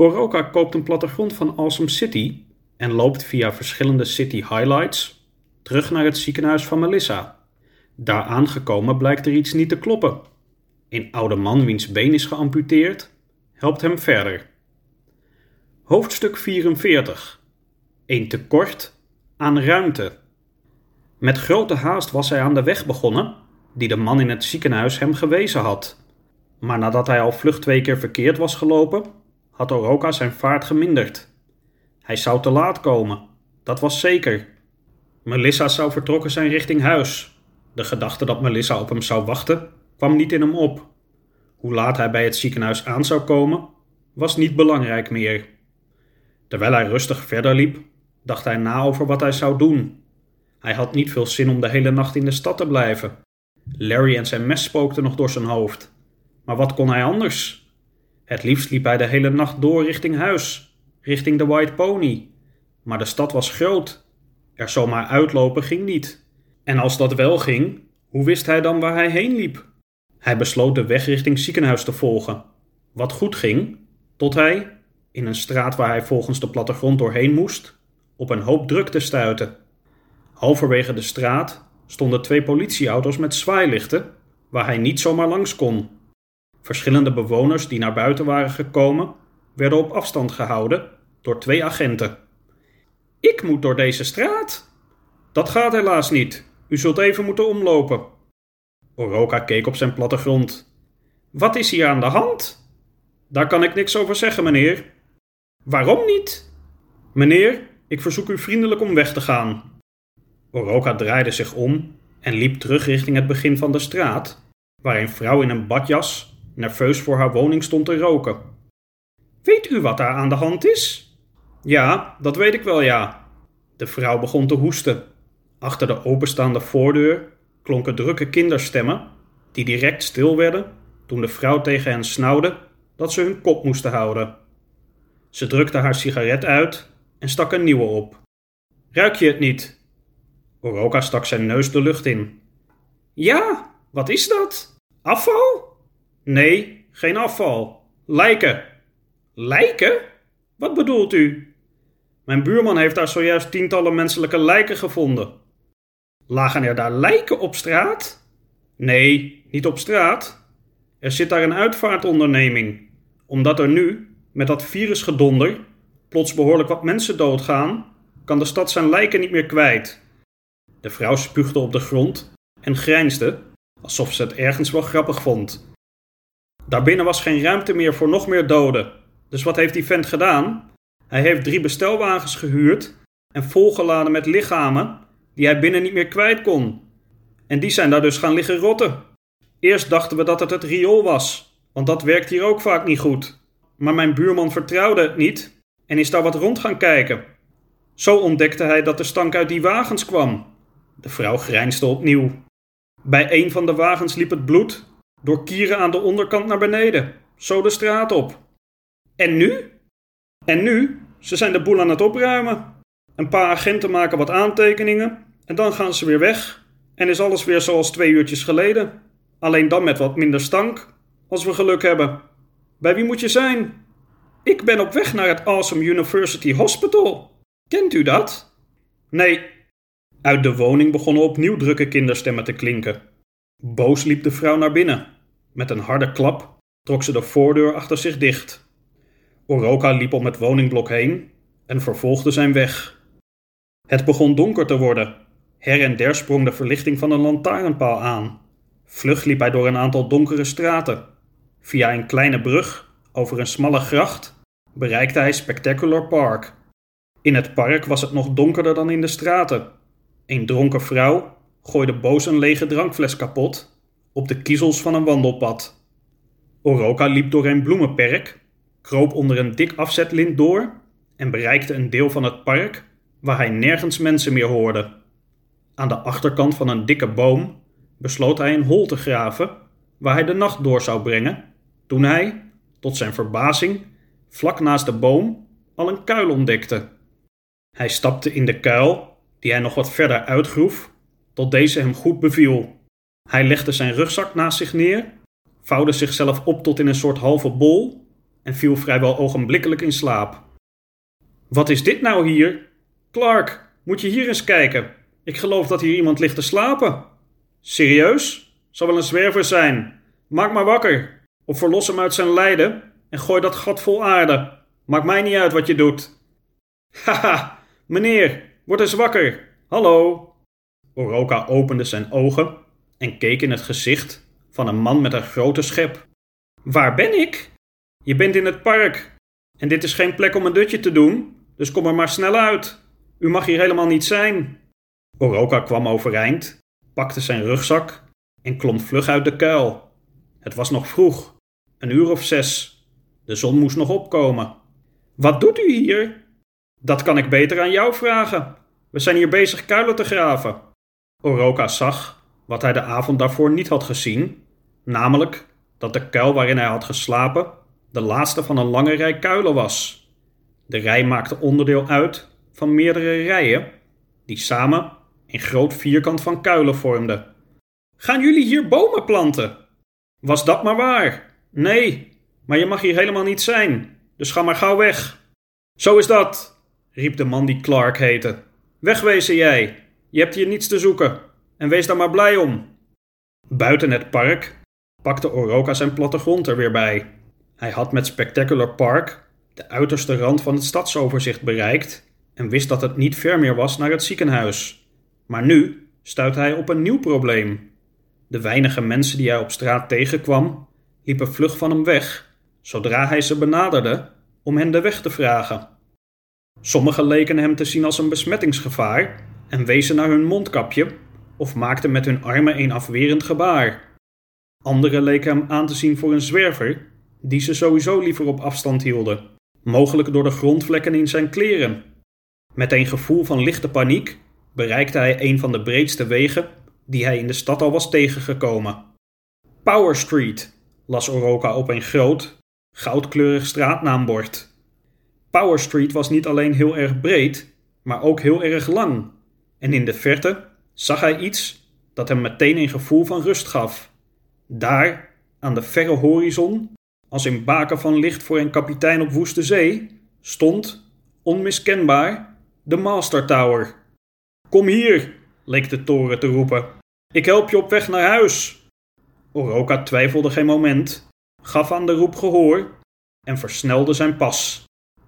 Oroka koopt een plattegrond van Awesome City en loopt via verschillende city highlights terug naar het ziekenhuis van Melissa. Daar aangekomen blijkt er iets niet te kloppen. Een oude man wiens been is geamputeerd helpt hem verder. Hoofdstuk 44 Een tekort aan ruimte. Met grote haast was hij aan de weg begonnen, die de man in het ziekenhuis hem gewezen had. Maar nadat hij al vlug twee keer verkeerd was gelopen, had Oroka zijn vaart geminderd. Hij zou te laat komen, dat was zeker. Melissa zou vertrokken zijn richting huis. De gedachte dat Melissa op hem zou wachten kwam niet in hem op. Hoe laat hij bij het ziekenhuis aan zou komen, was niet belangrijk meer. Terwijl hij rustig verder liep, dacht hij na over wat hij zou doen. Hij had niet veel zin om de hele nacht in de stad te blijven. Larry en zijn mes spookten nog door zijn hoofd. Maar wat kon hij anders? Het liefst liep hij de hele nacht door richting huis, richting de White Pony. Maar de stad was groot. Er zomaar uitlopen ging niet. En als dat wel ging, hoe wist hij dan waar hij heen liep? Hij besloot de weg richting ziekenhuis te volgen. Wat goed ging, tot hij, in een straat waar hij volgens de plattegrond doorheen moest, op een hoop drukte stuitte. Halverwege de straat stonden twee politieauto's met zwaailichten, waar hij niet zomaar langs kon. Verschillende bewoners die naar buiten waren gekomen, werden op afstand gehouden door twee agenten. Ik moet door deze straat. Dat gaat helaas niet. U zult even moeten omlopen. Oroka keek op zijn plattegrond. Wat is hier aan de hand? Daar kan ik niks over zeggen, meneer. Waarom niet? Meneer, ik verzoek u vriendelijk om weg te gaan. Oroka draaide zich om en liep terug richting het begin van de straat, waar een vrouw in een badjas nerveus voor haar woning stond te roken. Weet u wat daar aan de hand is? Ja, dat weet ik wel, ja. De vrouw begon te hoesten. Achter de openstaande voordeur klonken drukke kinderstemmen, die direct stil werden toen de vrouw tegen hen snauwde dat ze hun kop moesten houden. Ze drukte haar sigaret uit en stak een nieuwe op. Ruik je het niet? Oroka stak zijn neus de lucht in. Ja, wat is dat? Afval? Nee, geen afval. Lijken. Lijken? Wat bedoelt u? Mijn buurman heeft daar zojuist tientallen menselijke lijken gevonden. Lagen er daar lijken op straat? Nee, niet op straat. Er zit daar een uitvaartonderneming. Omdat er nu, met dat virusgedonder, plots behoorlijk wat mensen doodgaan, kan de stad zijn lijken niet meer kwijt. De vrouw spuugde op de grond en grijnsde, alsof ze het ergens wel grappig vond. Daarbinnen was geen ruimte meer voor nog meer doden. Dus wat heeft die vent gedaan? Hij heeft drie bestelwagens gehuurd en volgeladen met lichamen die hij binnen niet meer kwijt kon. En die zijn daar dus gaan liggen rotten. Eerst dachten we dat het het riool was, want dat werkt hier ook vaak niet goed. Maar mijn buurman vertrouwde het niet en is daar wat rond gaan kijken. Zo ontdekte hij dat de stank uit die wagens kwam. De vrouw grijnsde opnieuw. Bij een van de wagens liep het bloed door kieren aan de onderkant naar beneden, zo de straat op. En nu? En nu? Ze zijn de boel aan het opruimen. Een paar agenten maken wat aantekeningen en dan gaan ze weer weg. En is alles weer zoals twee uurtjes geleden. Alleen dan met wat minder stank, als we geluk hebben. Bij wie moet je zijn? Ik ben op weg naar het Awesome University Hospital. Kent u dat? Nee. Uit de woning begonnen opnieuw drukke kinderstemmen te klinken. Boos liep de vrouw naar binnen. Met een harde klap trok ze de voordeur achter zich dicht. Oroka liep om het woningblok heen en vervolgde zijn weg. Het begon donker te worden. Her en der sprong de verlichting van een lantaarnpaal aan. Vlug liep hij door een aantal donkere straten. Via een kleine brug over een smalle gracht bereikte hij Spectacular Park. In het park was het nog donkerder dan in de straten. Een dronken vrouw gooide boos een lege drankfles kapot op de kiezels van een wandelpad. Oroka liep door een bloemenperk, kroop onder een dik afzetlint door en bereikte een deel van het park waar hij nergens mensen meer hoorde. Aan de achterkant van een dikke boom besloot hij een hol te graven waar hij de nacht door zou brengen, toen hij, tot zijn verbazing, vlak naast de boom al een kuil ontdekte. Hij stapte in de kuil, die hij nog wat verder uitgroef, tot deze hem goed beviel. Hij legde zijn rugzak naast zich neer, vouwde zichzelf op tot in een soort halve bol en viel vrijwel ogenblikkelijk in slaap. Wat is dit nou hier? Clark, moet je hier eens kijken. Ik geloof dat hier iemand ligt te slapen. Serieus? Zal wel een zwerver zijn. Maak maar wakker. Of verlos hem uit zijn lijden en gooi dat gat vol aarde. Maakt mij niet uit wat je doet. Haha, meneer, word eens wakker. Hallo. Oroka opende zijn ogen en keek in het gezicht van een man met een grote schep. Waar ben ik? Je bent in het park. En dit is geen plek om een dutje te doen, dus kom er maar snel uit. U mag hier helemaal niet zijn. Oroka kwam overeind, pakte zijn rugzak en klom vlug uit de kuil. Het was nog vroeg, een uur of zes. De zon moest nog opkomen. Wat doet u hier? Dat kan ik beter aan jou vragen. We zijn hier bezig kuilen te graven. Oroka zag wat hij de avond daarvoor niet had gezien, namelijk dat de kuil waarin hij had geslapen de laatste van een lange rij kuilen was. De rij maakte onderdeel uit van meerdere rijen, die samen een groot vierkant van kuilen vormden. Gaan jullie hier bomen planten? Was dat maar waar? Nee, maar je mag hier helemaal niet zijn, dus ga maar gauw weg. Zo is dat, riep de man die Clark heette. Wegwezen jij, je hebt hier niets te zoeken, en wees daar maar blij om. Buiten het park pakte Oroka zijn plattegrond er weer bij. Hij had met Spectacular Park de uiterste rand van het stadsoverzicht bereikt en wist dat het niet ver meer was naar het ziekenhuis. Maar nu stuitte hij op een nieuw probleem. De weinige mensen die hij op straat tegenkwam, liepen vlug van hem weg, zodra hij ze benaderde om hen de weg te vragen. Sommigen leken hem te zien als een besmettingsgevaar en wezen naar hun mondkapje of maakten met hun armen een afwerend gebaar. Anderen leken hem aan te zien voor een zwerver die ze sowieso liever op afstand hielden, mogelijk door de grondvlekken in zijn kleren. Met een gevoel van lichte paniek bereikte hij een van de breedste wegen die hij in de stad al was tegengekomen. Power Street, las Oroka op een groot, goudkleurig straatnaambord. Power Street was niet alleen heel erg breed, maar ook heel erg lang, en in de verte zag hij iets dat hem meteen een gevoel van rust gaf. Daar, aan de verre horizon, als in baken van licht voor een kapitein op woeste zee, stond, onmiskenbaar, de Master Tower. Kom hier, leek de toren te roepen. Ik help je op weg naar huis. Oroka twijfelde geen moment, gaf aan de roep gehoor en versnelde zijn pas.